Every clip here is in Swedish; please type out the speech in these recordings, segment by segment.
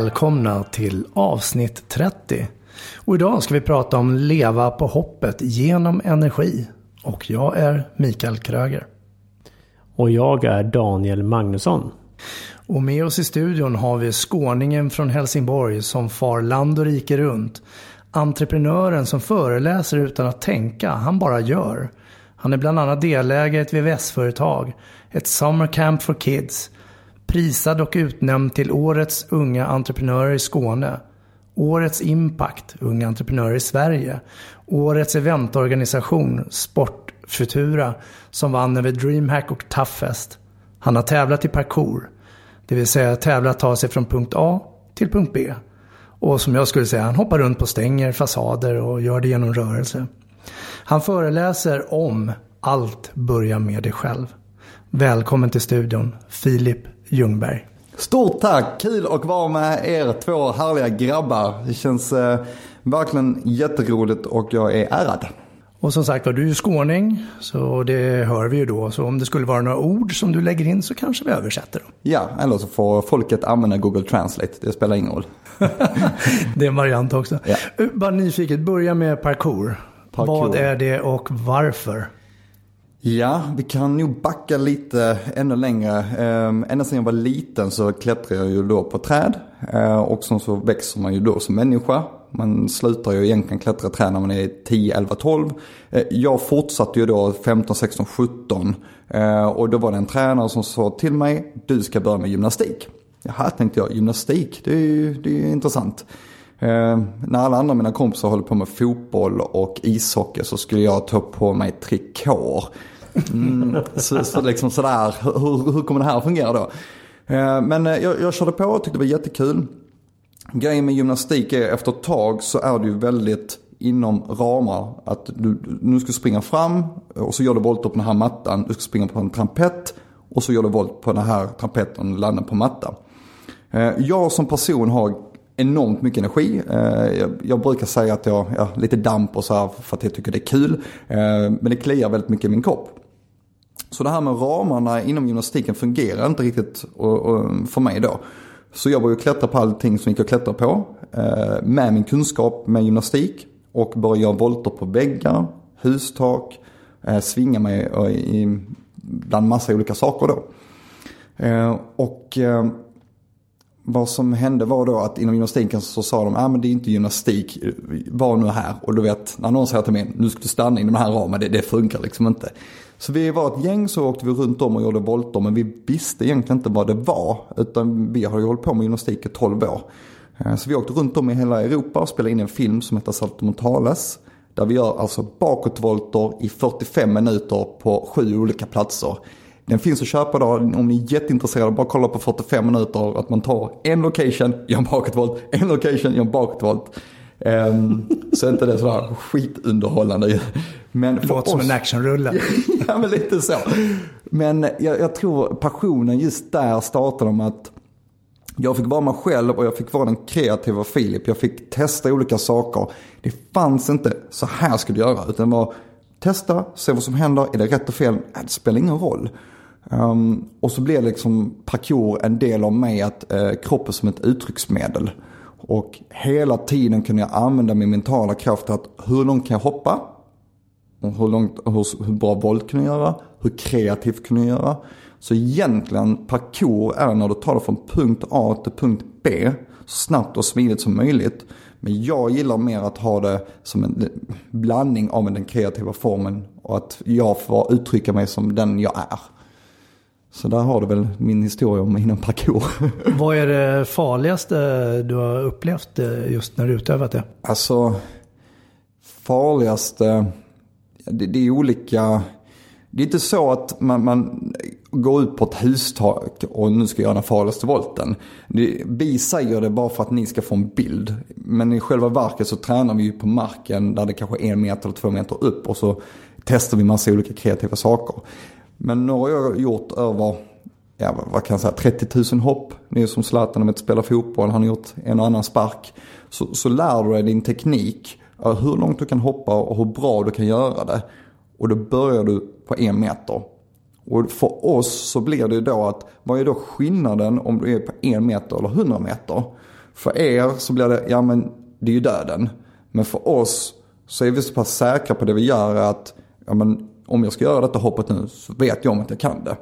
Välkomna till avsnitt 30. Och idag ska vi prata om leva på hoppet genom energi. Och jag är Mikael Kröger. Och jag är Daniel Magnusson. Och med oss i studion har vi skåningen från Helsingborg som far land och rike runt. Entreprenören som föreläser utan att tänka, han bara gör. Han är bland annat delägare i ett VVS-företag, ett Summer Camp for Kids, prisad och utnämnd till Årets unga entreprenörer i Skåne, Årets Impact, Unga entreprenörer i Sverige, Årets eventorganisation, Sportfutura, som vann över DreamHack och Toughest. Han har tävlat i parkour, det vill säga tävlat ta sig från punkt A till punkt B. Och som jag skulle säga, han hoppar runt på stänger, fasader och gör det genom rörelse. Han föreläser om Allt börjar med dig själv. Välkommen till studion, Filip Ljungberg. Stort tack! Kul att vara med er två härliga grabbar. Det känns eh, verkligen jätteroligt och jag är ärad. Och som sagt var, du är skåning, så det hör vi ju då. Så om det skulle vara några ord som du lägger in så kanske vi översätter dem. Ja, eller så får folket använda Google Translate. Det spelar ingen roll. det är en variant också. Ja. Bara nyfiket, börja med parkour. Parkour. Vad är det och varför? Ja, vi kan nog backa lite ännu längre. Ehm, ända sedan jag var liten så klättrade jag ju då på träd. Eh, och sen så växer man ju då som människa. Man slutar ju egentligen klättra träd när man är 10, 11, 12. Jag fortsatte ju då 15, 16, 17. Och då var det en tränare som sa till mig, du ska börja med gymnastik. Jaha, tänkte jag, gymnastik, det är ju det är intressant. Eh, när alla andra mina kompisar håller på med fotboll och ishockey så skulle jag ta på mig trikåer. Mm, så, så liksom sådär, hur, hur kommer det här fungera då? Eh, men eh, jag, jag körde på och tyckte det var jättekul. Grejen med gymnastik är efter ett tag så är det ju väldigt inom ramar. Att du, nu ska du springa fram och så gör du volter på den här mattan. Du ska springa på en trampett och så gör du volt på den här trampetten och landar på mattan. Eh, jag som person har enormt mycket energi. Eh, jag, jag brukar säga att jag har lite damp och så här för att jag tycker det är kul. Eh, men det kliar väldigt mycket i min kropp. Så det här med ramarna inom gymnastiken fungerar inte riktigt för mig då. Så jag började klättra på allting som gick att klättra på. Eh, med min kunskap med gymnastik. Och började göra volter på väggar, hustak, svinga mig bland massa olika saker då. Och vad som hände var då att inom gymnastiken så sa de, ja ah, men det är inte gymnastik, var nu här. Och du vet, när någon säger till mig, nu ska du stanna inom den här ramen, det, det funkar liksom inte. Så vi var ett gäng så åkte vi runt om och gjorde volter men vi visste egentligen inte vad det var. Utan vi har ju hållit på med gymnastik i 12 år. Eh, så vi åkte runt om i hela Europa och spelade in en film som heter Saltomontales. Där vi gör alltså bakåtvolter i 45 minuter på sju olika platser. Den finns att köpa då om ni är jätteintresserade. Bara kolla på 45 minuter att man tar en location, gör bakåtvolt, en location, gör bakåtvolt. Um, så är inte det sådär skitunderhållande. Men det låter som en actionrulle. ja, men lite så. Men jag, jag, tror passionen just där startade om att jag fick vara mig själv och jag fick vara den kreativa Filip. Jag fick testa olika saker. Det fanns inte så här ska du göra. Utan det var testa, se vad som händer. Är det rätt och fel? Det spelar ingen roll. Um, och så blir liksom parkour en del av mig att uh, kroppen som ett uttrycksmedel. Och hela tiden kunde jag använda min mentala kraft att hur långt kan jag hoppa? Och hur, långt, hur, hur bra volt kan jag göra? Hur kreativt kan jag göra? Så egentligen parkour är när du tar det från punkt A till punkt B så snabbt och smidigt som möjligt. Men jag gillar mer att ha det som en blandning av den kreativa formen och att jag får uttrycka mig som den jag är. Så där har du väl min historia om inom parkour. Vad är det farligaste du har upplevt eh, just när du utövat det? Alltså, farligaste, det, det är olika. Det är inte så att man, man går ut på ett hustak och nu ska jag göra den farligaste volten. Vi säger det bara för att ni ska få en bild. Men i själva verket så tränar vi ju på marken där det kanske är en meter eller två meter upp och så testar vi massa olika kreativa saker. Men nu har jag gjort över, ja vad kan jag säga, 30 000 hopp. Det är som Zlatan med att spela fotboll, han har gjort en och annan spark. Så, så lär du dig din teknik, hur långt du kan hoppa och hur bra du kan göra det. Och då börjar du på en meter. Och för oss så blir det ju då att, vad är då skillnaden om du är på en meter eller hundra meter? För er så blir det, ja men det är ju döden. Men för oss så är vi så pass säkra på det vi gör att, ja men om jag ska göra detta hoppet nu så vet jag om att jag kan det.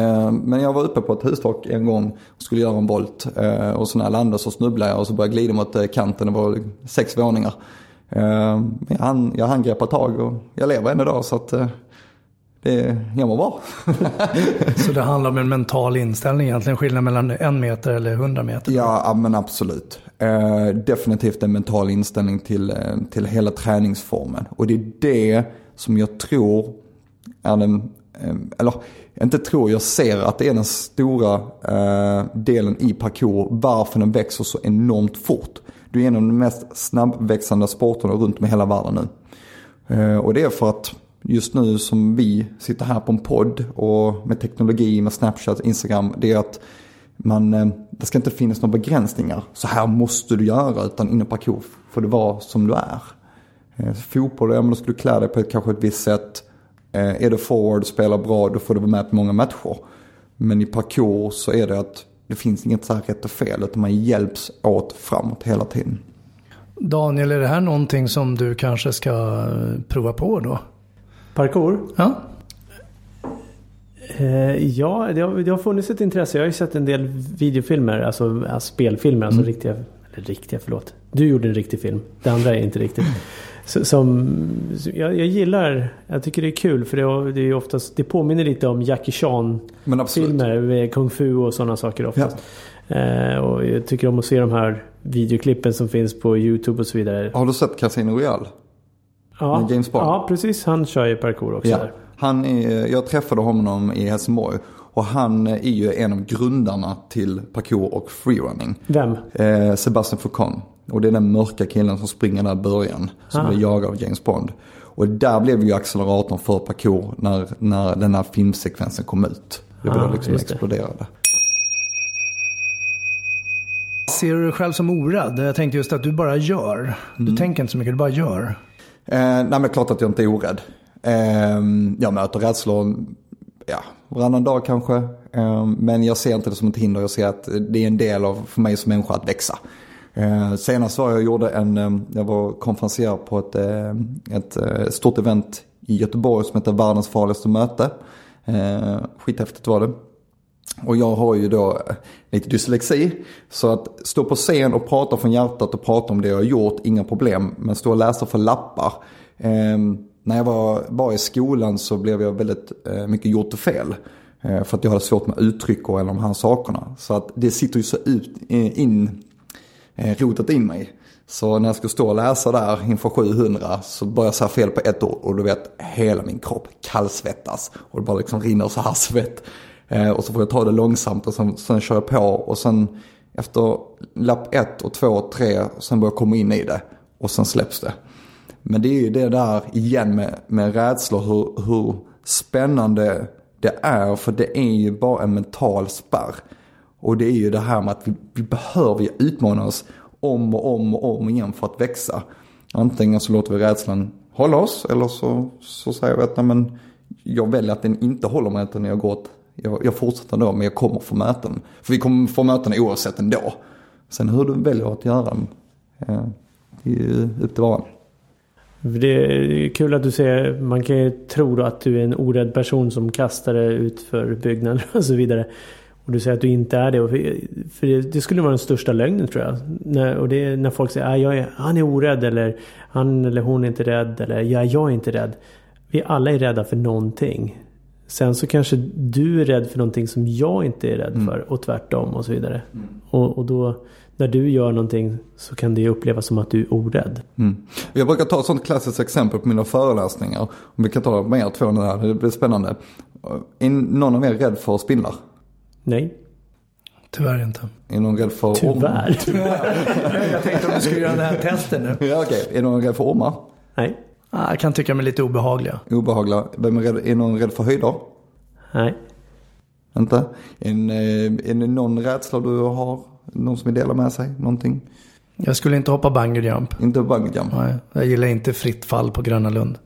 Eh, men jag var uppe på ett hustak en gång och skulle göra en volt. Eh, och så när jag landade så snubblade jag och så började jag glida mot eh, kanten. Det var sex våningar. Eh, jag hann, jag hann greppa tag och jag lever än idag så att eh, det, jag mår bra. så det handlar om en mental inställning egentligen? Skillnad mellan en meter eller hundra meter? Ja, men absolut. definitivt en mental inställning till, till hela träningsformen. Och det är det som jag tror är den, eh, eller inte tror, jag ser att det är den stora eh, delen i parkour, varför den växer så enormt fort. Det är en av de mest snabbväxande sporterna runt om i hela världen nu. Eh, och det är för att just nu som vi sitter här på en podd och med teknologi, med Snapchat, Instagram, det är att man, eh, det ska inte finnas några begränsningar. Så här måste du göra, utan inom parkour får du vara som du är. Eh, fotboll, ja men då ska du klä dig på ett, kanske ett visst sätt. Eh, är du forward och spelar bra, då får du vara med på många matcher. Men i parkour så är det att det finns inget så här rätt och fel, utan man hjälps åt framåt hela tiden. Daniel, är det här någonting som du kanske ska prova på då? Parkour? Ja. ja, det har, det har funnits ett intresse. Jag har ju sett en del videofilmer, alltså, alltså spelfilmer, alltså mm. riktiga, eller riktiga, förlåt. Du gjorde en riktig film. Det andra är inte riktigt. Som, jag, jag, gillar, jag tycker det är kul för det, det är oftast, det påminner lite om Jackie Chan-filmer med kung fu och sådana saker oftast. Ja. Eh, och jag tycker om att se de här videoklippen som finns på YouTube och så vidare. Har du sett Casino Royale? Ja, med James Bond? ja precis. Han kör ju parkour också. Ja. Han är, jag träffade honom i Helsingborg. Och han är ju en av grundarna till parkour och freerunning. Vem? Eh, Sebastian Foucault. Och det är den mörka killen som springer där i början. Som ah. blir jagad av James Bond. Och där blev ju acceleratorn för parkour när, när den här filmsekvensen kom ut. Det ah, då liksom exploderade. Ser du dig själv som orädd? Jag tänkte just att du bara gör. Du mm. tänker inte så mycket, du bara gör. Eh, nej men klart att jag inte är orädd. Eh, jag möter rädslor, ja, varannan dag kanske. Eh, men jag ser inte det som ett hinder, jag ser att det är en del av, för mig som människa att växa. Eh, senast var jag gjorde en, ehm, jag var konferenser på ett, eh, ett eh, stort event i Göteborg som heter Världens farligaste möte. Eh, skithäftigt var det. Och jag har ju då eh, lite dyslexi. Så att stå på scen och prata från hjärtat och prata om det jag har gjort, inga problem. Men stå och läsa för lappar. Eh, när jag var, var i skolan så blev jag väldigt eh, mycket gjort och fel. Eh, för att jag hade svårt med uttryck och alla de här sakerna. Så att det sitter ju så ut, eh, in eh, rotat in mig. Så när jag skulle stå och läsa där inför 700 så började jag säga fel på ett ord och du vet hela min kropp kallsvettas. Och det bara liksom rinner så här svett. Eh, och så får jag ta det långsamt och sen, sen kör jag på och sen efter lapp ett och två och tre sen börjar jag komma in i det och sen släpps det. Men det är ju det där igen med, med rädslor hur, hur spännande det är för det är ju bara en mental spärr. Och det är ju det här med att vi, vi behöver utmana oss om och om och om igen för att växa. Antingen så låter vi rädslan hålla oss eller så, så säger vi att nej, men jag väljer att den inte håller mig utan jag går åt, jag, jag fortsätter ändå men jag kommer få möten. För vi kommer få möten oavsett ändå. Sen hur du väljer att göra dem, eh, det är ju upp till varan. Det är kul att du säger, man kan ju tro då att du är en orädd person som kastar det ut för byggnader och så vidare. Och du säger att du inte är det. För det, det skulle vara den största lögnen tror jag. När, och det är när folk säger att jag är, han är orädd eller han eller hon är inte rädd eller ja, jag är inte rädd. Vi alla är rädda för någonting. Sen så kanske du är rädd för någonting som jag inte är rädd för och tvärtom och så vidare. Och, och då när du gör någonting så kan det upplevas som att du är orädd. Mm. Jag brukar ta ett sånt klassiskt exempel på mina föreläsningar. Om vi kan ta med er två nu här, det blir spännande. Är någon av er rädd för spindlar? Nej, Tyvärr inte. Är någon rädd för tyvärr. Jag tänkte om du skulle göra det här testet nu. Ja, okej. Är någon rädd för ormar? Nej, Jag kan tycka mig lite obehagliga. Obehagliga. Vem är, rädd, är någon rädd för höjder? nej. Inte? En, eh, är det någon rädsla du har? Någon som vill dela med sig? Någonting? Jag skulle inte hoppa bungee jump. Inte bungee jump? Nej, jag gillar inte fritt fall på Gröna Lund.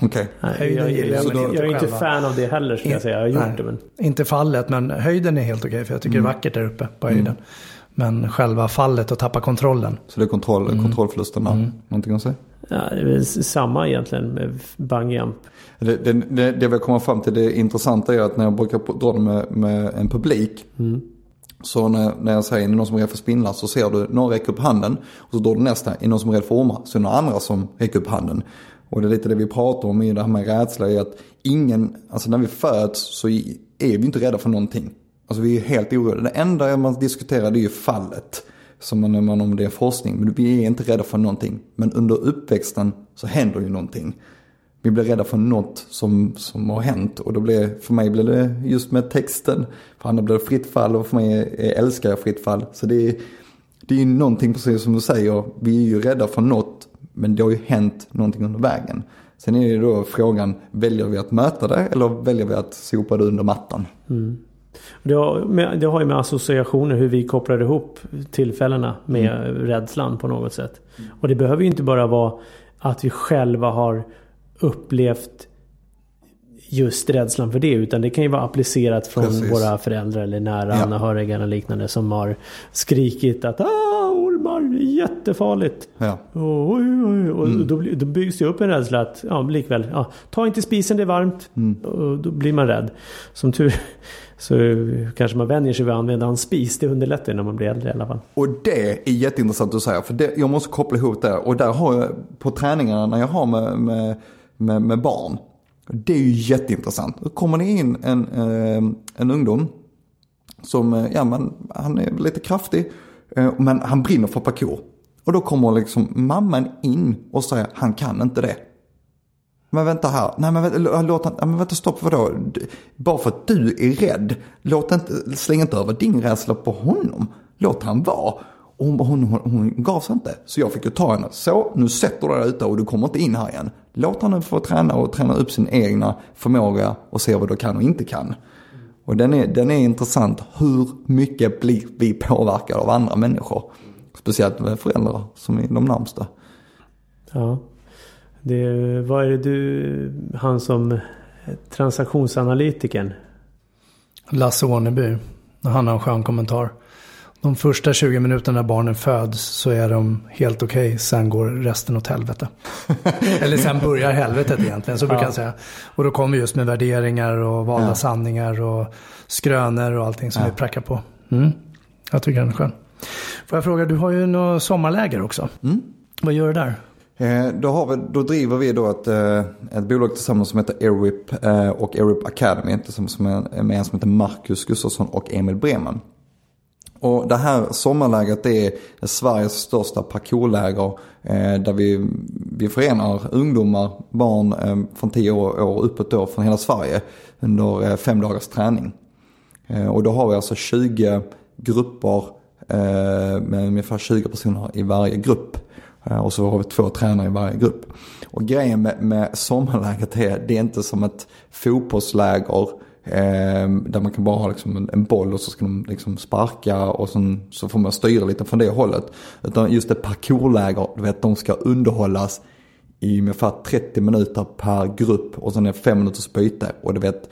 Okej. Höjden jag, gillar jag, jag, jag, är inte fan av det heller skulle jag säga. Jag har gjort Nej, det men. Inte fallet, men höjden är helt okej. för jag tycker det är vackert där uppe på höjden. Men själva fallet och tappa kontrollen. Så det är kontroll, kontrollförlusten där. Någonting att säga? Ja, det är samma egentligen med bungee jump. Det, det, det, det vi kommer fram till, det intressanta är att när jag brukar dra det med, med en publik. Så när, när jag säger, är någon som är rädd för spindlar så ser du någon räcka upp handen. Och så drar du nästa, är någon som är rädd för ormar? Så är det några andra som räcker upp handen. Och det är lite det vi pratar om i det här med rädsla, är att ingen, alltså när vi föds så är vi inte rädda för någonting. Alltså vi är helt oroliga. Det enda man diskuterar det är ju fallet. Som man, man om det är forskning. Men vi är inte rädda för någonting. Men under uppväxten så händer ju någonting. Vi blir rädda för något som, som har hänt. Och då blir, för mig blir det just med texten. För andra blir det fritt fall och för mig älskar jag fritt fall. Så det är, det är ju någonting precis som du säger. Vi är ju rädda för något. Men det har ju hänt någonting under vägen. Sen är det då frågan, väljer vi att möta det eller väljer vi att sopa det under mattan? Mm. Det har, med, det har ju med associationer hur vi kopplar ihop tillfällena med rädslan på något sätt. Och det behöver ju inte bara vara att vi själva har upplevt just rädslan för det. Utan det kan ju vara applicerat från Precis. våra föräldrar eller nära Ja. anhöriga eller liknande som har skrikit att ah, ormar, jättefarligt. Ja. Oj, oj, oj. Och då, blir- då byggs det upp en rädsla att, ja likväl, ja, ta inte spisen det är varmt. Och då blir man rädd. Som tur så kanske man vänjer sig vid att använda en spis. Det underlättar ju när man blir äldre i alla fall. Och det är jätteintressant att säga. För det, jag måste koppla ihop det. Och där har jag på träningarna när jag har med, med, med, med barn. Det är ju jätteintressant. Då kommer det in en, eh, en ungdom. Som, eh, ja men han är lite kraftig. Eh, men han brinner för parkour. Och då kommer liksom mamman in och säger han kan inte det. Men vänta här, nej men vänta, äh, låt nej, äh, men vänta stopp vadå? Bara för att du är rädd, låt inte, släng inte över din rädsla på honom. Låt han vara. Och hon, hon, hon, hon gav sig inte. Så jag fick ju ta henne. Så, nu sätter du dig ute och du kommer inte in här igen. Låt honom få träna och träna upp sin egna förmåga och se vad du kan och inte kan. Och den är, den är intressant. Hur mycket blir vi påverkade av andra människor? Speciellt med föräldrar som är de närmsta. Ja. Det, vad är det du, han som transaktionsanalytikern. Lasse Åneby. Han har en skön kommentar. De första 20 minuterna när barnen föds så är de helt okej. Sen går resten åt helvete. Eller sen börjar helvetet egentligen, så brukar Ja. jag säga. Och då kommer just med värderingar och valda Ja. sanningar och skrönor och allting som Ja. vi prackar på. Mm. Jag tycker den är skön. Får jag fråga, du har ju något sommarläger också. Mm. Vad gör du där? Eh, då, har vi, då driver vi då ett, eh, ett bolag tillsammans som heter Airwip eh, och Airwip Academy tillsammans med, med en som heter Marcus Gustafsson och Emil Bremen. Och det här sommarlägret är Sveriges största parkourläger där vi, vi förenar ungdomar, barn från 10 år, år uppåt då från hela Sverige under fem dagars träning. Och då har vi alltså 20 grupper med ungefär 20 personer i varje grupp. Eh, och så har vi två tränare i varje grupp. Och grejen med, med sommarläget är, det är inte som ett fotbollsläger eh, där man kan bara ha liksom en, en boll och så ska de liksom sparka och sen, så får man styra lite från det hållet. Utan just ett parkourläger, du vet de ska underhållas i ungefär 30 minuter per grupp och sen är det 5 minuters byte. Och du vet,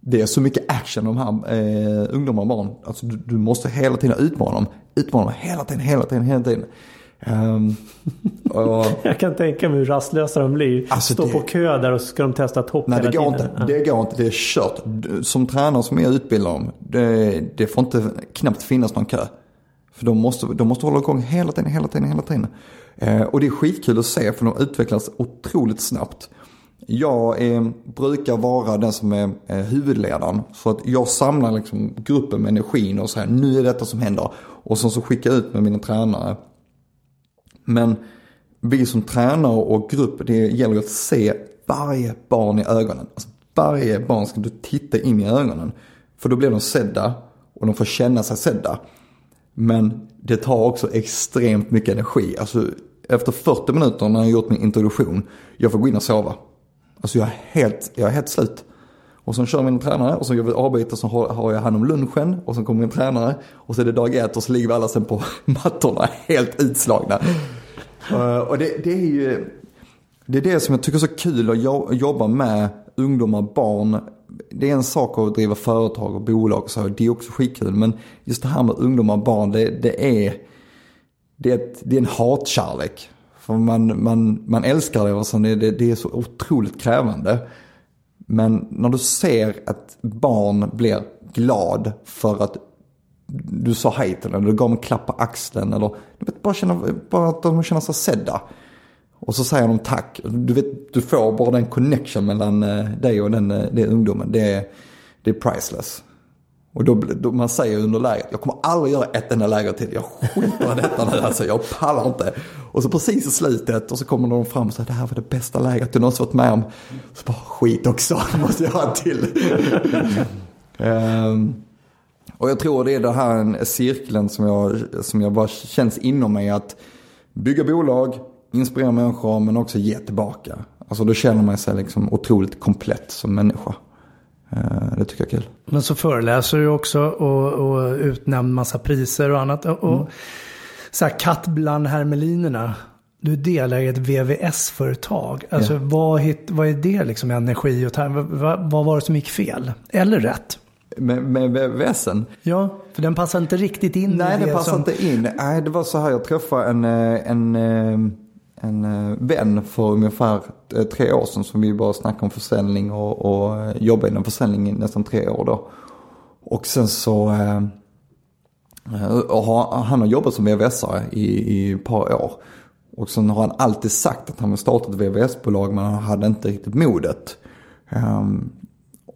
det är så mycket action de här eh, ungdomarna och barn. Alltså du, du, måste hela tiden utmana dem. Utmana dem hela tiden, hela tiden, hela tiden. Um, och, jag kan tänka mig hur rastlösa de blir. Alltså Stå det, på kö där och så ska de testa topp Nej, det går tiden. inte. Det går inte. Det är kört. Som tränare som jag utbildar dem, det, det får inte knappt finnas någon kö. För de måste, de måste hålla igång hela tiden, hela tiden, hela tiden. Eh, och det är skitkul att se för de utvecklas otroligt snabbt. Jag är, brukar vara den som är eh, huvudledaren. Så att jag samlar liksom gruppen med energin och säger nu är detta som händer. Och sen så skickar jag ut med mina tränare. Men vi som tränare och grupp, det gäller att se varje barn i ögonen. Alltså varje barn ska du titta in i ögonen. För då blir de sedda och de får känna sig sedda. Men det tar också extremt mycket energi. Alltså efter 40 minuter när jag gjort min introduktion, jag får gå in och sova. Alltså jag är helt, jag är helt slut. Och sen kör min tränare och så gör vi avbyte så har jag hand om lunchen och sen kommer min tränare och så är det dag ett och så ligger vi alla sen på mattorna helt utslagna. Eh, och det, det, är ju, det är det som jag tycker är så kul att jobba med ungdomar, barn. Det är en sak att driva företag och bolag och så, det är också skitkul. Men just det här med ungdomar och barn, det, det är, det är, ett, det är en hatkärlek. För man, man, man älskar det och sen är det, det är så otroligt krävande. Men när du ser att barn blir glad för att du sa hej till den, du gav en klapp på axeln eller du vet, bara, känna, bara att de känner sig sedda. Och så säger de tack. Du, vet, du får bara den connection mellan eh, dig och den, eh, den ungdomen. Det är, det är priceless. Och då, då, man säger under lägret, jag kommer aldrig göra ett enda läger till. Jag skiter i detta nu alltså, jag pallar inte. Och så precis i slutet och så kommer de fram och säger, det här var det bästa lägret du någonsin varit med om. Så bara, skit också, måste jag ha till. um, och jag tror det är den här cirkeln som jag, som jag bara känns inom mig att bygga bolag, inspirera människor men också ge tillbaka. Alltså då känner man sig liksom otroligt komplett som människa. Eh, det tycker jag är kul. Men så föreläser du också och, och utnämner massa priser och annat. Och, mm. så här, katt bland hermelinerna. Du delar i ett VVS-företag. Alltså ja. vad, vad är det liksom energi och vad, vad var det som gick fel? Eller rätt? Med, med VVSen? Ja, för den passar inte riktigt in Nej, den passar som... inte in. Nej, det var så här, jag träffade en, eh, en, en en eh, vän för ungefär eh, tre år sedan som vi bara snackade om försäljning och, och eh, jobbade inom försäljning i nästan tre år då. Och sen så och han har jobbat som VVS-are i, i ett par år. Och sen har han alltid sagt att han vill starta ett VVS-bolag men han hade inte riktigt modet.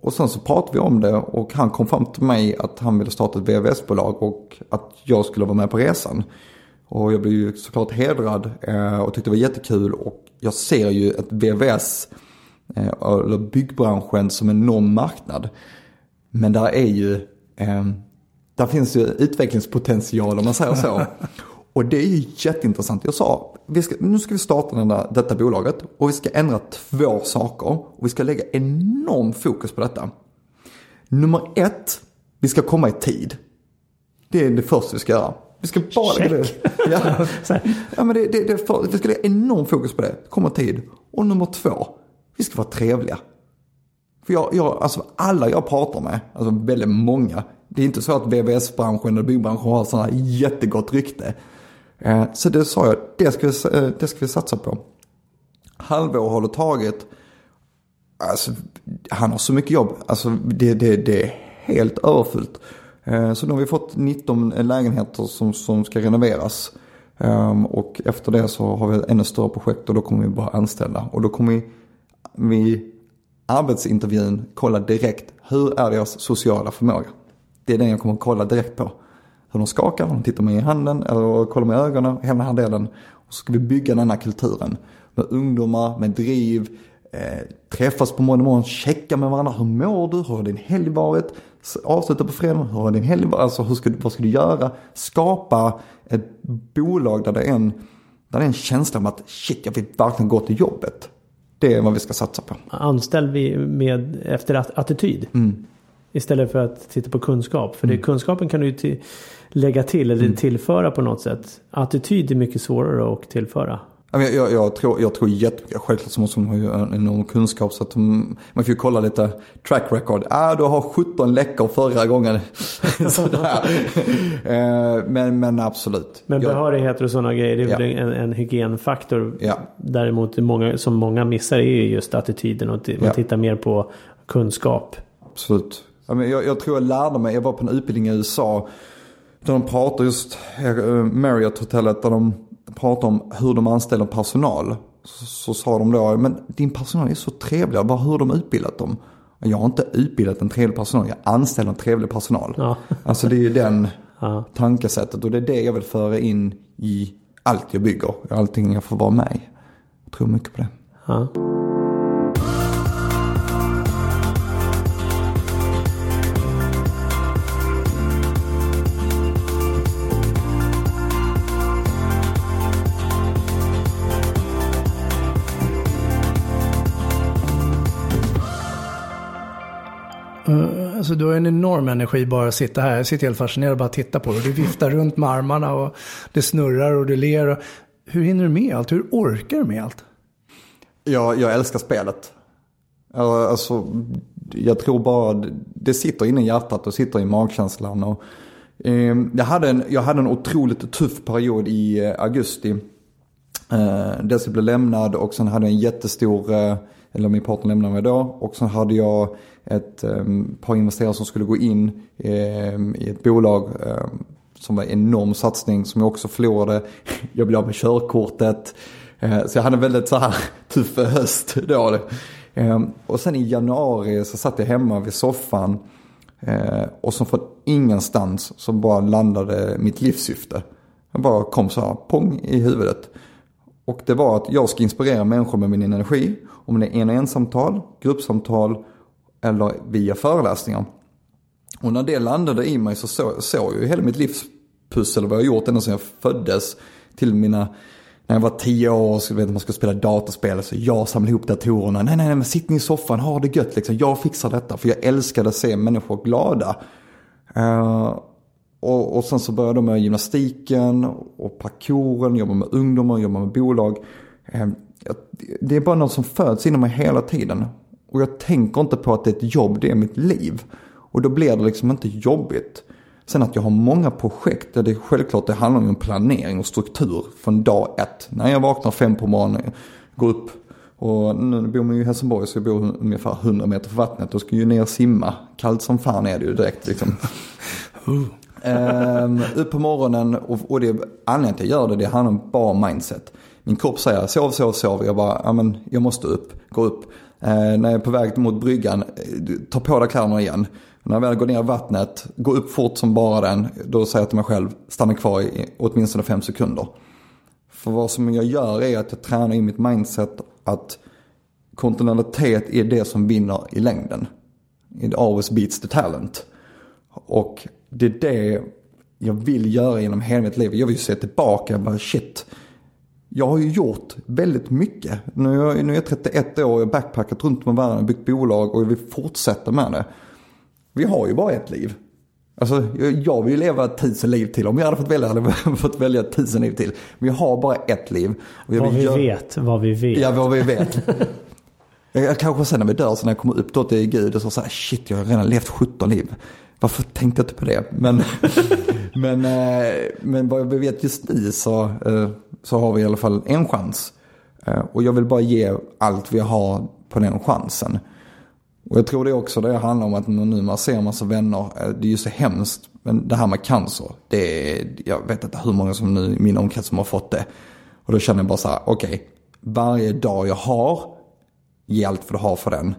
Och sen så pratade vi om det och han kom fram till mig att han ville starta ett VVS-bolag och att jag skulle vara med på resan. Och jag blev ju såklart hedrad eh, och tyckte det var jättekul. Och jag ser ju ett VVS, eh, eller byggbranschen, som en enorm marknad. Men där är ju, eh, där finns ju utvecklingspotential om man säger så. Och det är ju jätteintressant. Jag sa, ska, nu ska vi starta den där, detta bolaget och vi ska ändra två saker. Och vi ska lägga enorm fokus på detta. Nummer ett, vi ska komma i tid. Det är det första vi ska göra. Vi ska bara lägga det. Ja. ja, men det, det, det för, vi ska lägga enorm fokus på det. Kommer tid. Och nummer två, vi ska vara trevliga. För jag, jag, alltså alla jag pratar med, alltså väldigt många. Det är inte så att VVS-branschen eller byggbranschen har sådana jättegott rykte. Eh, så det sa jag, det ska, vi, eh, det ska vi satsa på. Halvår håller taget. Alltså, han har så mycket jobb. Alltså, det, det, det är helt överfullt. Eh, så nu har vi fått 19 lägenheter som, som ska renoveras. Ehm, och efter det så har vi ett ännu större projekt och då kommer vi bara anställa. Och då kommer vi, vi arbetsintervjun kolla direkt hur är deras sociala förmåga. Det är den jag kommer kolla direkt på. Hur de skakar, hur de tittar mig i handen eller kollar med ögonen, hela den här delen. Och så ska vi bygga den här kulturen. Med ungdomar, med driv, eh, träffas på måndag morgon, checka med varandra. Hur mår du? Hur har din helg varit? Avsluta på fredag. Hur har din helg varit? Alltså hur ska, vad ska du göra? Skapa ett bolag där det är en, där det är en känsla om att shit, jag vill verkligen gå till jobbet. Det är vad vi ska satsa på. Anställ vi med, efter attityd. Mm. Istället för att titta på kunskap. För det, mm. kunskapen kan du ju till, lägga till eller mm. tillföra på något sätt. Attityd är mycket svårare att tillföra. Jag, jag, jag, tror, jag tror jättemycket, självklart så måste ha ju en enorm kunskap så att de, man får ju kolla lite track record. Ah, du har 17 läckor förra gången. eh, men, men absolut. Men behörigheter och sådana grejer, det är Ja. väl en, en hygienfaktor. Ja. Däremot många, som många missar är ju just attityden och man tittar mer på kunskap. Absolut. Jag, jag tror jag lärde mig, jag var på en utbildning i USA. Där de pratar just, eh, Marriott-hotellet, där de pratar om hur de anställer personal. Så, så sa de då, men din personal är så trevlig, bara hur har de utbildat dem? Jag har inte utbildat en trevlig personal, jag anställer en trevlig personal. Ja. Alltså det är ju den Ja. tankesättet och det är det jag vill föra in i allt jag bygger, allting jag får vara med i. Jag tror mycket på det. Ja. Alltså du har en enorm energi bara att sitta här. Jag sitter helt fascinerad och bara titta på dig. Du viftar runt med armarna och det snurrar och du ler. Och... Hur hinner du med allt? Hur orkar du med allt? Jag, jag älskar spelet. Alltså, alltså, jag tror bara det sitter inne i hjärtat och sitter i magkänslan. Och, eh, jag, hade en, jag hade en otroligt tuff period i eh, augusti. Eh, dels jag blev lämnad och sen hade jag en jättestor, eh, eller min partner lämnade mig då. Och sen hade jag ett ehm, par investerare som skulle gå in ehm, i ett bolag. Ehm, som var en enorm satsning som jag också förlorade. Jag blev av med körkortet. Eh, så jag hade en väldigt så här tuff höst då. Och sen i januari så satt jag hemma vid soffan. Eh, och som från ingenstans så bara landade mitt livssyfte. Jag bara kom så här pong i huvudet. Och det var att jag ska inspirera människor med min energi. Om det är en och en samtal, gruppsamtal eller via föreläsningar. Och när det landade i mig så så- såg jag ju hela mitt livspussel vad jag gjort ända sedan jag föddes. Till mina, när jag var tio år och så vet, man ska spela dataspel. Så jag samlade ihop datorerna. Nej, nej, nej, men sitt ni i soffan, ha det gött liksom. Jag fixar detta. För jag älskade att se människor glada. Uh, och, och sen så började jag med gymnastiken och parkouren, jobba med ungdomar, jobba med bolag. Uh, Det är bara något som föds inom mig hela tiden. Och jag tänker inte på att det är ett jobb, det är mitt liv. Och då blir det liksom inte jobbigt. Sen att jag har många projekt, ja, det är självklart det handlar om planering och struktur från dag ett. När jag vaknar fem på morgonen, går upp och nu bor man ju i Helsingborg så jag bor ungefär 100 meter från vattnet och ska ju ner och simma. Kallt som fan är det ju direkt liksom. Ehm, upp på morgonen och, och det anledningen till att jag gör det, det handlar om bara mindset. Min kropp säger sov, sov, sov. Jag bara, ja men jag måste upp, gå upp. Eh, när jag är på väg mot bryggan, eh, ta på dig kläderna igen. När jag väl går ner i vattnet, gå upp fort som bara den. Då säger jag till mig själv, stanna kvar i åtminstone fem sekunder. För vad som jag gör är att jag tränar in mitt mindset att kontinuitet är det som vinner i längden. It always beats the talent. Och det är det jag vill göra genom hela mitt liv. Jag vill ju se tillbaka bara shit. Jag har ju gjort väldigt mycket. Nu är jag, nu är jag 31 år, jag har backpackat runt med världen, byggt bolag och jag vill fortsätta med det. Vi har ju bara ett liv. Alltså jag- vill ju leva tusen liv till. Om jag hade fått välja hade jag fått välja tusen liv till. Men jag har bara ett liv. Vad vi göra- vet, vad vi vet. Ja, vad vi vet. jag kanske sen när vi dör, så när jag kommer upp då till Gud och så säger shit jag har redan levt 17 liv. Varför tänkte jag inte på det? Men, men, eh, men vad vi vet just nu så, eh, så har vi i alla fall en chans. Eh, och jag vill bara ge allt vi har på den chansen. Och jag tror det också det handlar om att nu man ser massa vänner, eh, det är ju så hemskt. Men det här med cancer, det är, jag vet inte hur många som nu i min omkrets som har fått det. Och då känner jag bara så här, okej, varje dag jag har, ge allt för du har för den.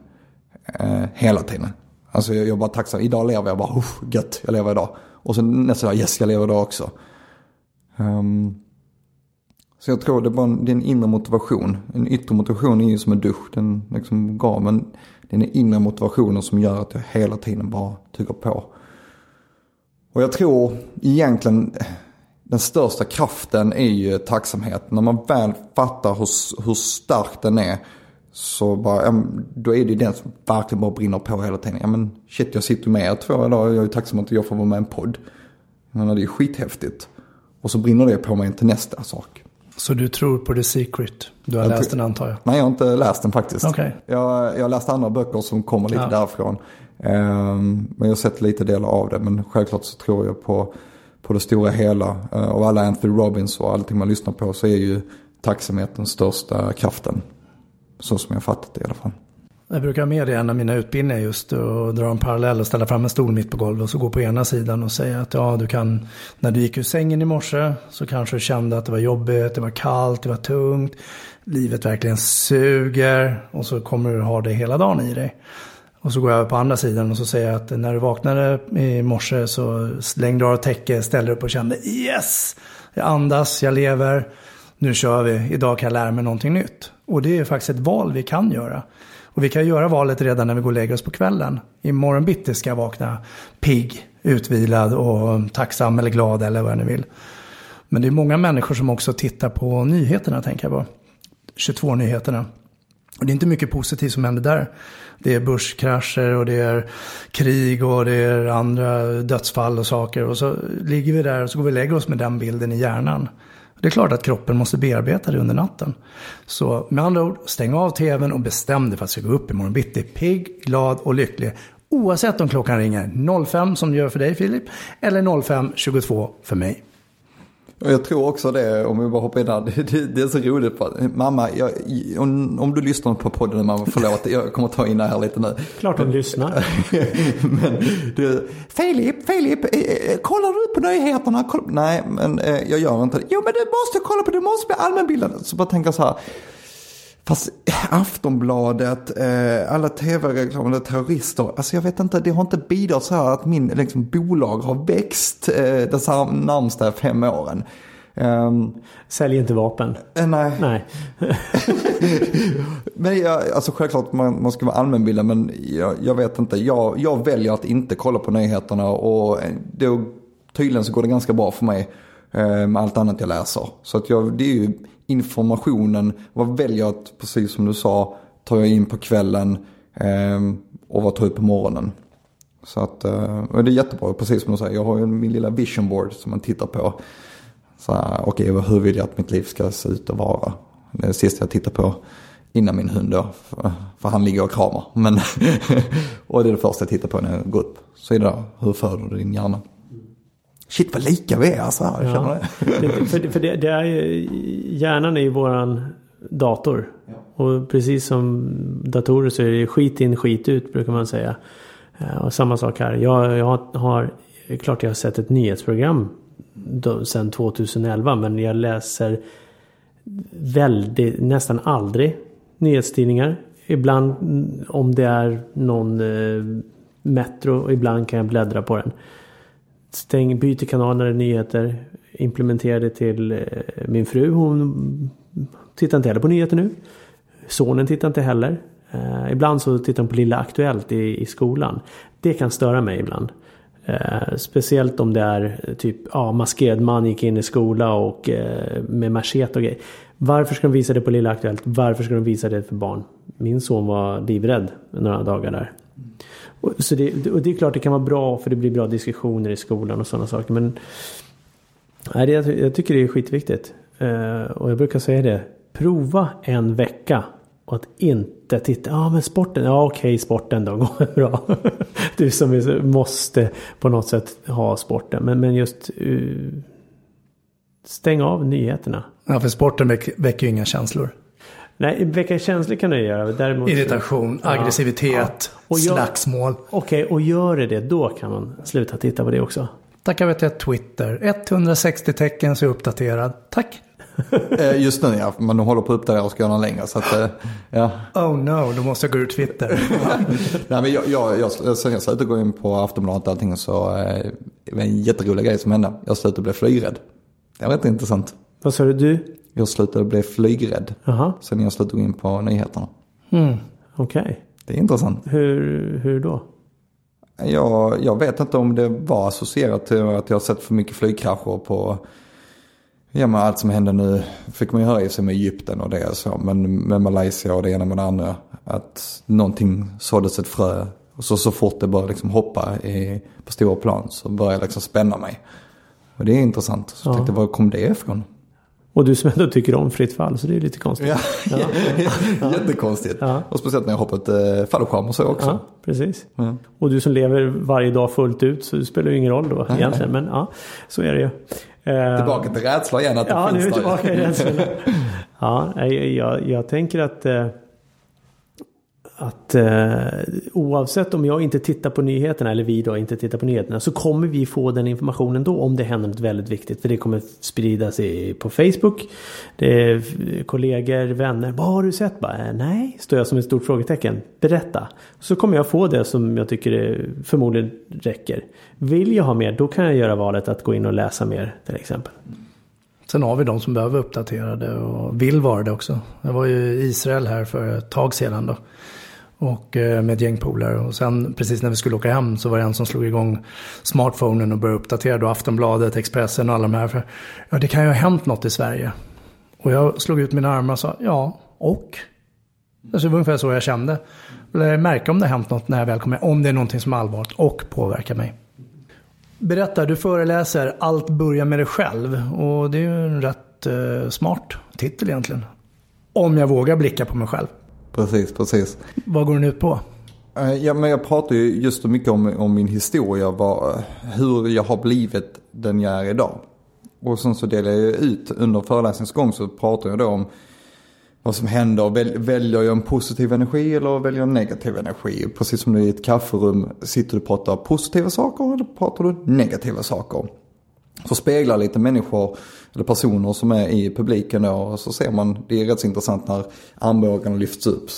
Eh, hela tiden. Alltså jag, jag är bara tacksam, idag lever jag bara, uff, gött, jag lever idag. Och sen nästa dag, yes jag lever idag också. Um, så jag tror det är en, det är en inre motivation. En yttre motivation är ju som en dusch, den liksom gav. Men det är den inre motivationen som gör att jag hela tiden bara tycker på. Och jag tror egentligen den största kraften är ju tacksamhet. När man väl fattar hur, hur stark den är. Så bara, då är det ju den som verkligen bara brinner på hela tiden. Ja men shit jag sitter med er två idag. Jag är tacksam att jag får vara med i en podd. Jag menar, det är ju skithäftigt. Och så brinner det på mig till nästa sak. Så du tror på The Secret? Du har Jag läst den antar jag? Nej, jag har inte läst den faktiskt. Okej. Jag, jag har läst andra böcker som kommer lite Ja. därifrån. Ehm, men jag har sett lite delar av det. Men självklart så tror jag på, på det stora hela. Uh, av alla Anthony Robbins och allting man lyssnar på så är ju tacksamhet den största kraften. Så som jag fattat det i alla fall. Jag brukar ha med det i en av mina utbildningar just och dra en parallell och ställa fram en stol mitt på golvet och så gå på ena sidan och säga att ja, du kan, när du gick ur sängen i morse så kanske du kände att det var jobbigt, det var kallt, det var tungt, livet verkligen suger och så kommer du ha det hela dagen i dig. Och så går jag över på andra sidan och så säger jag att när du vaknade i morse så slängde du av täcket, ställde dig upp och kände yes! Jag andas, jag lever, nu kör vi, idag kan jag lära mig någonting nytt. Och det är faktiskt ett val vi kan göra. Och vi kan göra valet redan när vi går och lägger oss på kvällen. Imorgon bitti ska jag vakna pigg, utvilad och tacksam eller glad eller vad jag nu vill. Men det är många människor som också tittar på nyheterna tänker jag på. 22-nyheterna. Och det är inte mycket positivt som händer där. Det är börskrascher och det är krig och det är andra dödsfall och saker. Och så ligger vi där och så går vi och lägger oss med den bilden i hjärnan. Det är klart att kroppen måste bearbeta det under natten. Så med andra ord, stäng av tvn och bestäm dig för att du ska gå upp imorgon bitti pigg, glad och lycklig. Oavsett om klockan ringer 05 som det gör för dig Filip, eller 05.22 för mig. Och jag tror också det, om vi bara hoppar in där, det, det, är så roligt. På, mamma, jag, om, om du lyssnar på podden mamma, förlåt, jag kommer ta in det här lite nu. Klart de lyssnar. men du, Filip, Filip, eh, eh, kollar du på nyheterna? Koll, nej, men eh, jag gör inte det. Jo, men du måste kolla på, du måste bli allmänbildad. Så bara tänka så här. Fast eh, Aftonbladet, eh, alla tv-reklamer, terrorister. Alltså jag vet inte, det har inte bidragit så här att min liksom, bolag har växt eh, de närmsta fem åren. Ehm, Sälj inte vapen. eh, nej. Nej. Men jag, alltså självklart man, man ska vara allmänbildad men jag, jag vet inte. Jag, jag väljer att inte kolla på nyheterna och då, tydligen så går det ganska bra för mig eh, Eh, med allt annat jag läser. Så att jag, det är ju informationen. Vad väljer jag att, precis som du sa, tar jag in på kvällen eh, och vad tar jag ut på morgonen. Så att, eh, och det är jättebra, precis som du säger. Jag har ju min lilla vision board som man tittar på. Så okej, okej, hur vill jag att mitt liv ska se ut och vara? Det är det sista jag tittar på innan min hund då. För, för han ligger och kramar. Men och det är det första jag tittar på när jag går upp. Så är det där, hur föder du din hjärna? Shit vad lika vi är alltså. Jag Ja. det. För för det, det är ju, hjärnan är ju våran dator. Och precis som datorer så är det skit in skit ut brukar man säga. Eh, Och samma sak här. Jag, jag har, klart jag har sett ett nyhetsprogram då, sedan 2011. Men jag läser väldigt, nästan aldrig nyhetstidningar. Ibland mm, om det är någon eh, Metro ibland kan jag bläddra på den. Stäng, byter kanal när det är nyheter. Implementerade till eh, min fru. Hon tittar inte heller på nyheter nu. Sonen tittar inte heller. Eh, ibland så tittar de på Lilla Aktuellt i, i skolan. Det kan störa mig ibland. Eh, speciellt om det är eh, typ ja, maskerad man gick in i skola och eh, med machete och grejer. Varför ska de visa det på Lilla Aktuellt? Varför ska de visa det för barn? Min son var livrädd några dagar där. Mm. Och, så det, och det är klart det kan vara bra för det blir bra diskussioner i skolan och sådana saker. Men nej, det, jag, tycker det är skitviktigt. Uh, och jag brukar säga det. Prova en vecka och att inte titta. Ja men sporten. Ja okej sporten då går bra. du som är, måste på något sätt ha sporten. Men, men just uh, stäng av nyheterna. Ja, för sporten väcker ju inga känslor. Nej, väcka känslor kan du göra. Däremot, Irritation, Ja, aggressivitet, Och jag- slagsmål. Okej, och gör det det, då kan man sluta titta på det också. Tackar vi till Twitter. 160 tecken så är jag uppdaterad. Tack. Eh, Just nu ja, men de håller på att uppdatera och ska göra den längre. Så att, eh, ja. Oh no, då måste jag gå ur Twitter. Nej, men jag, jag, jag, sen jag slutade gå in på Aftonbladet och allting så eh, det var en jätterolig grej som hände. Jag slutade bli flygrädd. Det var rätt intressant. Vad sa du? Du? Jag slutade bli flygrädd. Jaha, Sen jag slutade gå in på nyheterna. okej. Det är intressant. Hur, hur då? Jag, jag vet inte om det var associerat till att jag har sett för mycket flygkrascher på Ja men allt som hände nu fick man ju höra i sig med Egypten och det så. Men med Malaysia och det ena med det andra. Att någonting såddes ett frö. Och så, så fort det började liksom hoppa i, på stora plan så började jag liksom spänna mig. Och det är intressant. Så Ja. jag tänkte var kom det ifrån? Och du som ändå tycker om fritt fall, så det är lite konstigt. Ja, jättekonstigt. Ja. Och speciellt när jag hoppat eh, fallskärm och så också. Ja, precis. Ja. Och du som lever varje dag fullt ut så det spelar ju ingen roll då egentligen. Men ja, så är det ju. Eh, Tillbaka till rädsla igen att det Ja, nu är finns där. tillbaka i rädslan. Ja, jag, jag, jag tänker att eh, att eh, oavsett om jag inte tittar på nyheterna eller vi då inte tittar på nyheterna så kommer vi få den informationen då om det händer något väldigt viktigt. För det kommer spridas i, på Facebook. Det är kollegor, vänner. Vad har du sett? Bara, eh, Nej, står jag som ett stort frågetecken. Berätta. Så kommer jag få det som jag tycker eh, förmodligen räcker. Vill jag ha mer då kan jag göra valet att gå in och läsa mer till exempel. Sen har vi de som behöver uppdaterade och vill vara det också. Jag var ju i Israel här för ett tag sedan då. Och eh, med ett gäng polare. Och sen precis när vi skulle åka hem så var det en som slog igång smartphonen och började uppdatera då Aftonbladet, Expressen och alla de här. För, ja, det kan ju ha hänt något i Sverige. Och jag slog ut mina armar och sa ja, och? Alltså, det var ungefär så jag kände. Jag märka om det har hänt något när jag väl kommer Om det är någonting som är allvarligt och påverkar mig. Berätta, du föreläser Allt börjar med dig själv. Och det är ju en rätt eh, smart titel egentligen. Om jag vågar blicka på mig själv. Precis, precis. Vad går den ut på? Eh, Ja, men jag pratar ju just mycket om, om min historia, vad, hur jag har blivit den jag är idag. Och sen så delar jag ut, under föreläsningens gång så pratar jag då om vad som händer. Väl, väljer jag en positiv energi eller väljer jag en negativ energi? Precis som du i ett kafferum sitter du och pratar positiva saker eller pratar du negativa saker? Så speglar lite människor eller personer som är i publiken då och så ser man, det är rätt så intressant när armbågarna lyfts upp.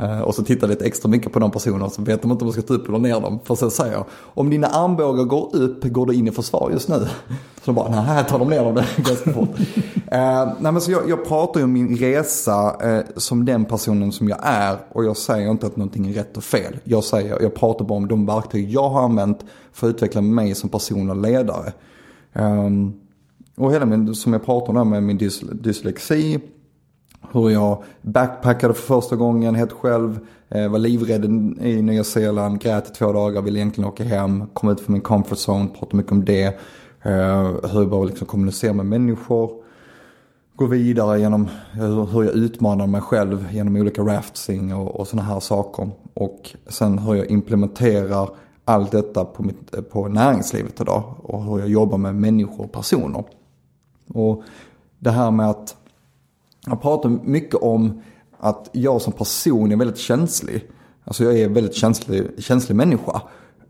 Eh, och så tittar lite extra mycket på de personerna så vet de inte om de ska ta upp eller ner dem. För sen säger jag, om dina armbågar går upp, går du in i försvar just nu? Så de bara, nej här tar de ner dem ganska fort. uh, nej men så jag, jag pratar ju om min resa uh, som den personen som jag är och jag säger inte att någonting är rätt och fel. Jag, säger, jag pratar bara om de verktyg jag har använt för att utveckla mig som person och ledare. Um, och hela min, som jag pratade om med min dys, dyslexi. Hur jag backpackade för första gången helt själv. Eh, var livrädd i Nya Zeeland, grät i två dagar, ville egentligen åka hem. Kom ut från min comfort zone, pratade mycket om det. Eh, hur jag bara liksom kommunicerar med människor. Gå vidare genom hur, hur jag utmanar mig själv genom olika rafting och, och sådana här saker. Och sen hur jag implementerar allt detta på, mitt, på näringslivet idag. Och hur jag jobbar med människor och personer. Och det här med att jag pratar mycket om att jag som person är väldigt känslig. Alltså jag är en väldigt känslig, känslig människa.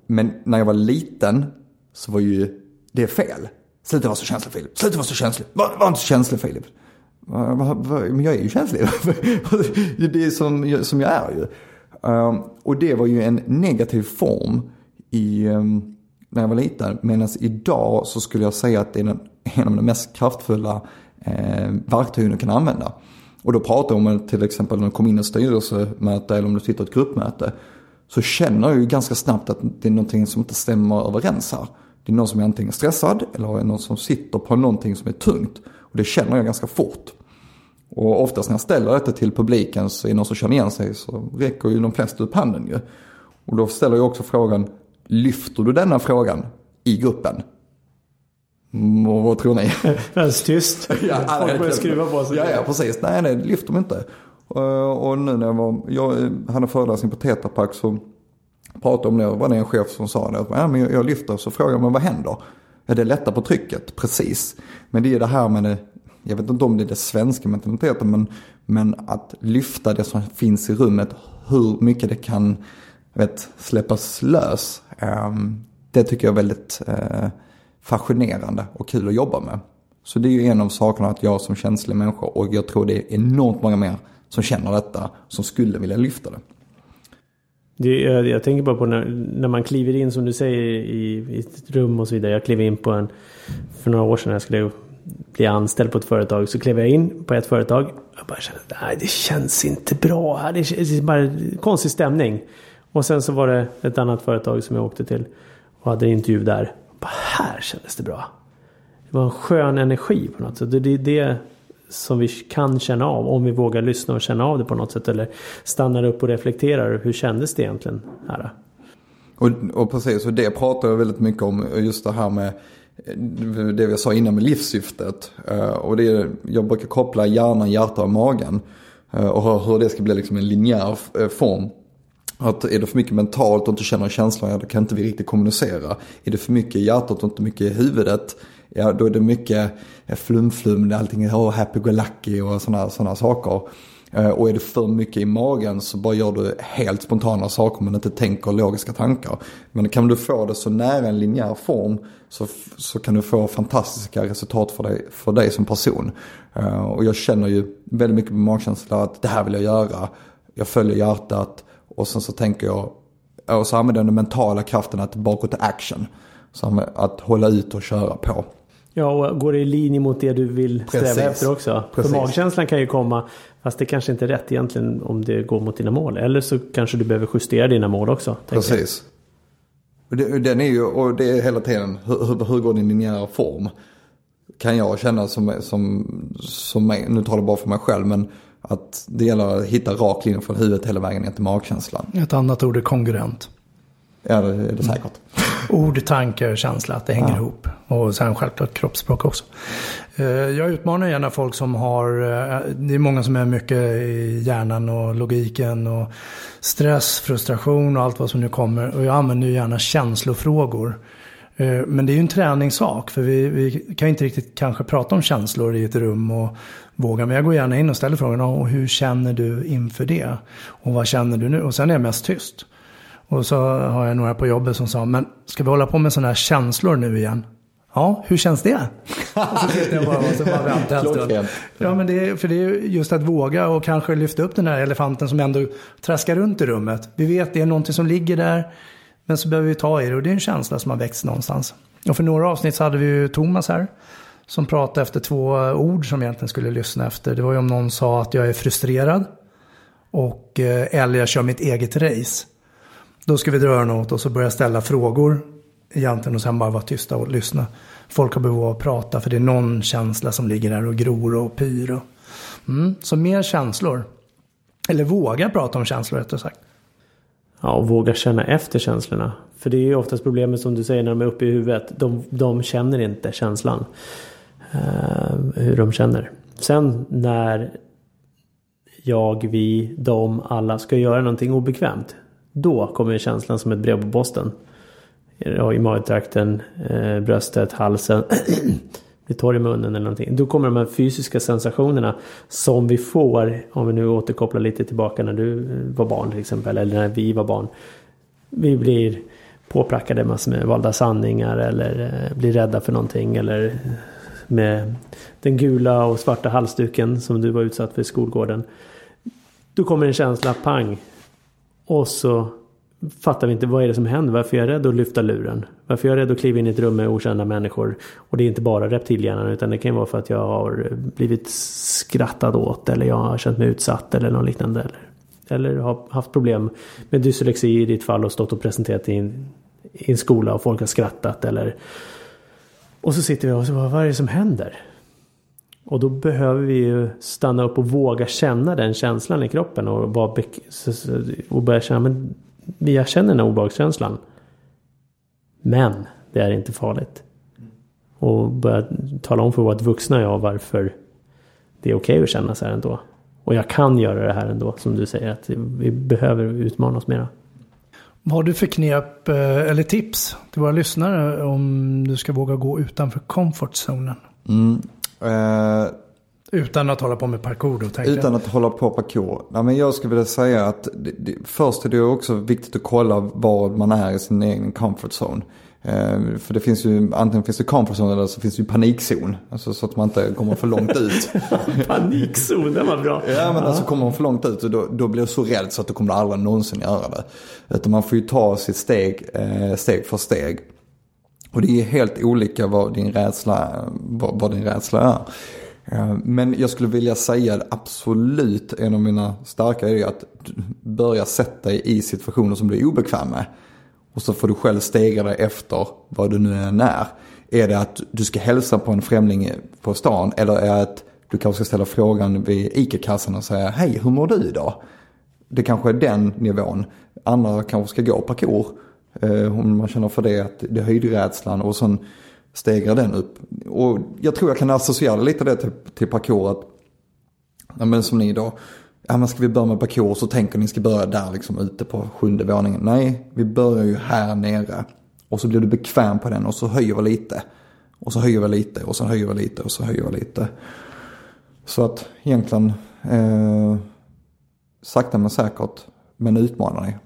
Men när jag var liten så var ju det fel. Sluta vara så känslig Filip. Sluta vara så känslig. Var, var inte så känslig Filip. Men jag är ju känslig. det är som, som jag är ju. Ehm, och det var ju en negativ form i, ehm, när jag var liten. Medan idag så skulle jag säga att det är den, en av de mest kraftfulla eh, verktygen du kan använda. Och då pratar jag om till exempel när du kommer in i ett styrelsemöte eller om du sitter i ett gruppmöte. Så känner jag ju ganska snabbt att det är någonting som inte stämmer överens här. Det är någon som är antingen stressad eller någon som sitter på någonting som är tungt. Och det känner jag ganska fort. Och oftast när jag ställer detta till publiken så är det någon som känner igen sig så räcker ju de flesta upp handen ju. Och då ställer jag också frågan, lyfter du denna frågan i gruppen? Och vad tror ni? Väldigt tyst. Folk börjar skruva på sig. Ja, ja, precis. Nej, nej, det lyfter de inte. Och, och nu när jag var, jag hade föreläsning på Tetrapack så pratade om det och var det en chef som sa det. Att, ja, men jag, jag lyfter så frågar jag men vad händer? Ja, det lättar på trycket, precis. Men det är det här med det, jag vet inte om det är det svenska mentaliteten, men, men att lyfta det som finns i rummet, hur mycket det kan vet, släppas lös. Ehm, det tycker jag är väldigt eh, fascinerande och kul att jobba med. Så det är ju en av sakerna att jag som känslig människa och jag tror det är enormt många mer som känner detta som skulle vilja lyfta det. Det, jag, jag tänker bara på när, när man kliver in som du säger i, i ett rum och så vidare. Jag klev in på en, för några år sedan när jag skulle bli anställd på ett företag. Så klev jag in på ett företag. Jag bara kände, nej det känns inte bra här. Det det är bara konstig stämning. Och sen så var det ett annat företag som jag åkte till. Och hade en intervju där. Bara, här kändes det bra. Det var en skön energi på något sätt. Det är det som vi kan känna av om vi vågar lyssna och känna av det på något sätt. Eller stannar upp och reflekterar. Hur kändes det egentligen här? Och, och precis, och det pratar jag väldigt mycket om. Just det här med det vi sa innan med livssyftet. Eh, och det är, jag brukar koppla hjärnan, hjärta och magen. Eh, och hur det ska bli liksom en linjär eh, form. Att är det för mycket mentalt och inte känner känslan, ja då kan inte vi riktigt kommunicera. Är det för mycket i hjärtat och inte mycket i huvudet, ja då är det mycket eh, flum-flum, allting är oh, happy-go-lucky och sådana såna saker. Eh, och är det för mycket i magen så bara gör du helt spontana saker men inte tänker logiska tankar. Men kan du få det så nära en linjär form så, så kan du få fantastiska resultat för dig, för dig som person. Eh, och jag känner ju väldigt mycket på magkänsla att det här vill jag göra. Jag följer hjärtat och sen så tänker jag, och så använder jag den mentala kraften att till action. Så att hålla ut och köra på. Ja, och går det i linje mot det du vill sträva Precis. efter också. Precis. För magkänslan kan ju komma, fast det kanske inte är rätt egentligen om det går mot dina mål. Eller så kanske du behöver justera dina mål också. Precis. Den är ju, och det är hela tiden, hur, hur går din linjära form? Kan jag känna som, som, som mig, nu talar jag bara för mig själv, men att det gäller att hitta rak linje från huvudet hela vägen ner till magkänslan. Ett annat ord är kongruent. Ja, det är det säkert. Ord, tanke, känsla, att det hänger ja. ihop. Och sen självklart kroppsspråk också. Eh, jag utmanar gärna folk som har, eh, det är många som är mycket i hjärnan och logiken och stress, frustration och allt vad som nu kommer. Och jag använder ju gärna känslofrågor. Eh, men det är ju en träningssak för vi, vi kan inte riktigt kanske prata om känslor i ett rum och våga. Men jag går gärna in och ställer frågan, och hur känner du inför det? Och vad känner du nu? Och sen är jag mest tyst. Och så har jag några på jobbet som sa, men ska vi hålla på med sådana här känslor nu igen? Ja, hur känns det? och så tittar jag bara och så bara väntar en stund. Ja, men det är, för det är just att våga och kanske lyfta upp den här elefanten som ändå traskar runt i rummet. Vi vet det är någonting som ligger där, men så behöver vi ta i det och det är en känsla som har växt någonstans. Och för några avsnitt så hade vi ju Thomas här som pratade efter två ord som egentligen skulle lyssna efter. Det var ju om någon sa att jag är frustrerad och eh, eller jag kör mitt eget race. Då ska vi dra öronen åt och så börja ställa frågor egentligen och sen bara vara tysta och lyssna. Folk har behov av att prata för det är någon känsla som ligger där och gror och pyr. Och... Mm. Så mer känslor. Eller våga prata om känslor rättare sagt. Ja, och våga känna efter känslorna. För det är ju oftast problemet som du säger när de är uppe i huvudet. De, de känner inte känslan. Eh, hur de känner. Sen när jag, vi, de, alla ska göra någonting obekvämt. Då kommer känslan som ett brev på posten. I magtrakten, eh, bröstet, halsen. blir torr i munnen eller någonting. Då kommer de här fysiska sensationerna som vi får, om vi nu återkopplar lite tillbaka när du eh, var barn till exempel, eller när vi var barn. Vi blir påprackade massor med valda sanningar eller blir rädda för någonting eller med den gula och svarta halsduken som du var utsatt för i skolgården. Då kommer en känsla, pang. Och så fattar vi inte vad är det som händer. Varför är jag rädd att lyfta luren? Varför är jag rädd att kliva in i ett rum med okända människor? Och det är inte bara reptilhjärnan utan det kan vara för att jag har blivit skrattad åt eller jag har känt mig utsatt eller något liknande. Eller, eller har haft problem med dyslexi i ditt fall och stått och presenterat i en, i en skola och folk har skrattat eller och så sitter vi och så vad är det som händer? Och då behöver vi ju stanna upp och våga känna den känslan i kroppen och, bara och börja känna men jag känner den här obehagskänslan. Men det är inte farligt. Och börja tala om för vårt vuxna jag varför det är okej okay att känna så här ändå. Och jag kan göra det här ändå, som du säger, att vi behöver utmana oss mera. Vad har du för knep eh, eller tips till våra lyssnare om du ska våga gå utanför comfortzonen? Mm. Eh, utan att hålla på med parkour då? Tänker utan att hålla på parkour. Nej, men jag skulle vilja säga att det, det, först är det också viktigt att kolla var man är i sin egen comfort zone. Eh, för det finns ju, antingen finns det comfort zone eller så finns det ju panikzon. Alltså så att man inte kommer för långt ut. panikzon, det var bra. Ja men alltså kommer man för långt ut och då, då blir du så rädd så att du kommer aldrig någonsin göra det. Utan man får ju ta sitt steg, eh, steg för steg. Och det är helt olika vad din rädsla, vad, vad din rädsla är. Eh, men jag skulle vilja säga absolut en av mina starka är att börja sätta dig i situationer som du är obekväm med. Och så får du själv stegra dig efter vad du nu än är. Är det att du ska hälsa på en främling på stan eller är det att du kanske ska ställa frågan vid ICA-kassan och säga hej hur mår du idag? Det kanske är den nivån. Andra kanske ska gå parkour. Eh, om man känner för det, att det är höjdrädslan och sen stegrar den upp. Och jag tror jag kan associera lite det till, till parkour. Att, ja, men som ni då, ja men ska vi börja med parkour så tänker ni ska börja där liksom ute på sjunde våningen. Nej, vi börjar ju här nere. Och så blir du bekväm på den och så höjer vi lite. Och så höjer vi lite och så höjer vi lite och så höjer vi lite. Så att egentligen eh, sakta men säkert men utmana dig.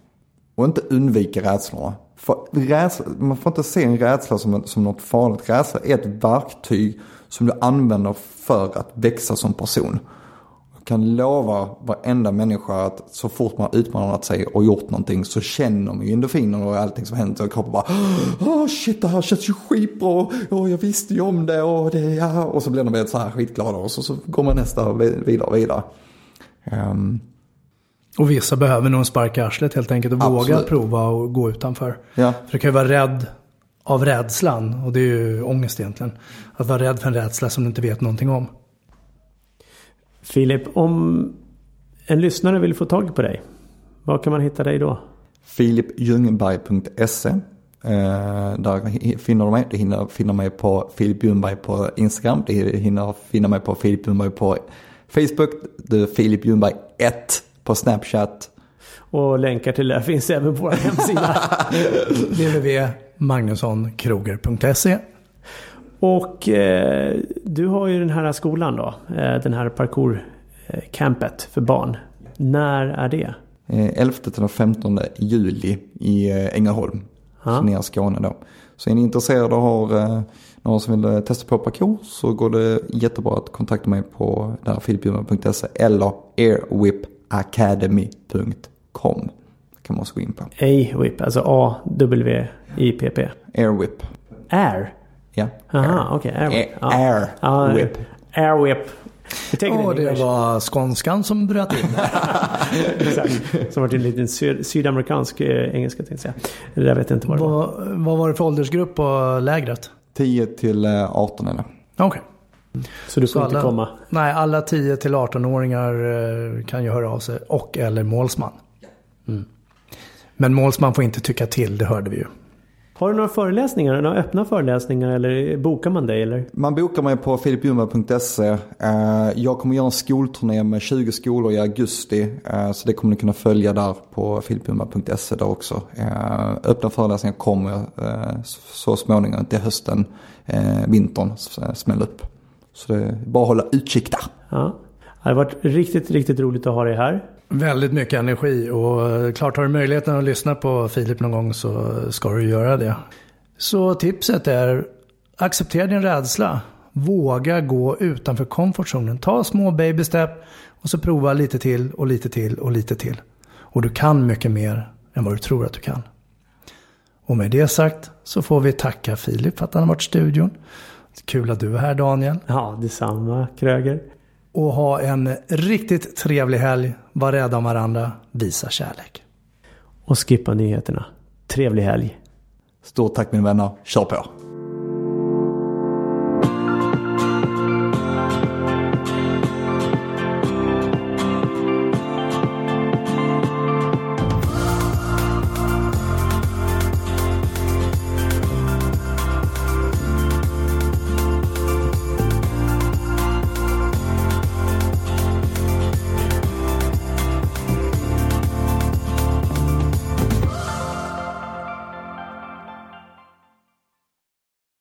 Och inte undvika rädslorna. För rädsla, man får inte se en rädsla som, som något farligt. Rädsla är ett verktyg som du använder för att växa som person. Kan lova varenda människa att så fort man utmanat sig och gjort någonting så känner man ju endorfiner och allting som händer. Och kroppen bara Åh shit det här känns ju skitbra. Oh, jag visste ju om det och det ja. Och så blir de så här skitglada och så, så går man nästa vidare och vidare. Um, och vissa behöver nog en spark i arslet helt enkelt och Absolut. våga prova och gå utanför. Ja. För du kan ju vara rädd av rädslan och det är ju ångest egentligen. Att vara rädd för en rädsla som du inte vet någonting om. Filip, om en lyssnare vill få tag på dig, var kan man hitta dig då? filipljungberg.se eh, Där finner du mig. Du hinner finna mig på Filip Ljungberg på Instagram. Du hinner finna mig på Filip Ljungberg på Facebook. Du är Filip Ljungberg 1 på Snapchat. Och länkar till det finns även på vår hemsida. www.magnussonkroger.se Och eh, du har ju den här skolan då. Eh, den här parkourcampet för barn. När är det? Eh, 11 till 15 juli i eh, Ängelholm. Så nere i Skåne då. Så är ni intresserade och har eh, någon som vill eh, testa på parkour så går det jättebra att kontakta mig på där eller airwhip academy.com. kan man också gå in på. A-whip, alltså A-W-I-P-P. Airwhip. Air? Ja. Aha, okej. Okay. Airwhip. Air, ja. Airwhip. Airwhip. Åh, oh, det var skånskan som bröt in Exakt. Som var en liten syd sydamerikansk eh, engelska tänkte jag säga. Det där vet jag inte vad det var. Vad var det för åldersgrupp på lägret? 10 till 18 eller? Okej. Okay. Så du får så inte alla, komma? Nej, alla 10 till 18-åringar eh, kan ju höra av sig. Och eller målsman. Mm. Men målsman får inte tycka till, det hörde vi ju. Har du några föreläsningar? Några öppna föreläsningar eller bokar man dig? Eller? Man bokar mig på filipjumba.se. Eh, jag kommer göra en skolturné med 20 skolor i augusti. Eh, så det kommer ni kunna följa där på filipjumba.se där också. Öppna föreläsningar kommer så småningom till hösten, vintern smäller upp. Så det är bara att hålla utkik där. Ja. Det har varit riktigt, riktigt roligt att ha dig här. Väldigt mycket energi och eh, klart har du möjligheten att lyssna på Filip någon gång så ska du göra det. Så tipset är acceptera din rädsla. Våga gå utanför komfortzonen. Ta små baby step och så prova lite till och lite till och lite till. Och du kan mycket mer än vad du tror att du kan. Och med det sagt så får vi tacka Filip för att han har varit i studion. Kul att du är här Daniel. Ja, detsamma Kröger. Och ha en riktigt trevlig helg. Var rädda om varandra. Visa kärlek. Och skippa nyheterna. Trevlig helg. Stort tack mina vänner. Kör på.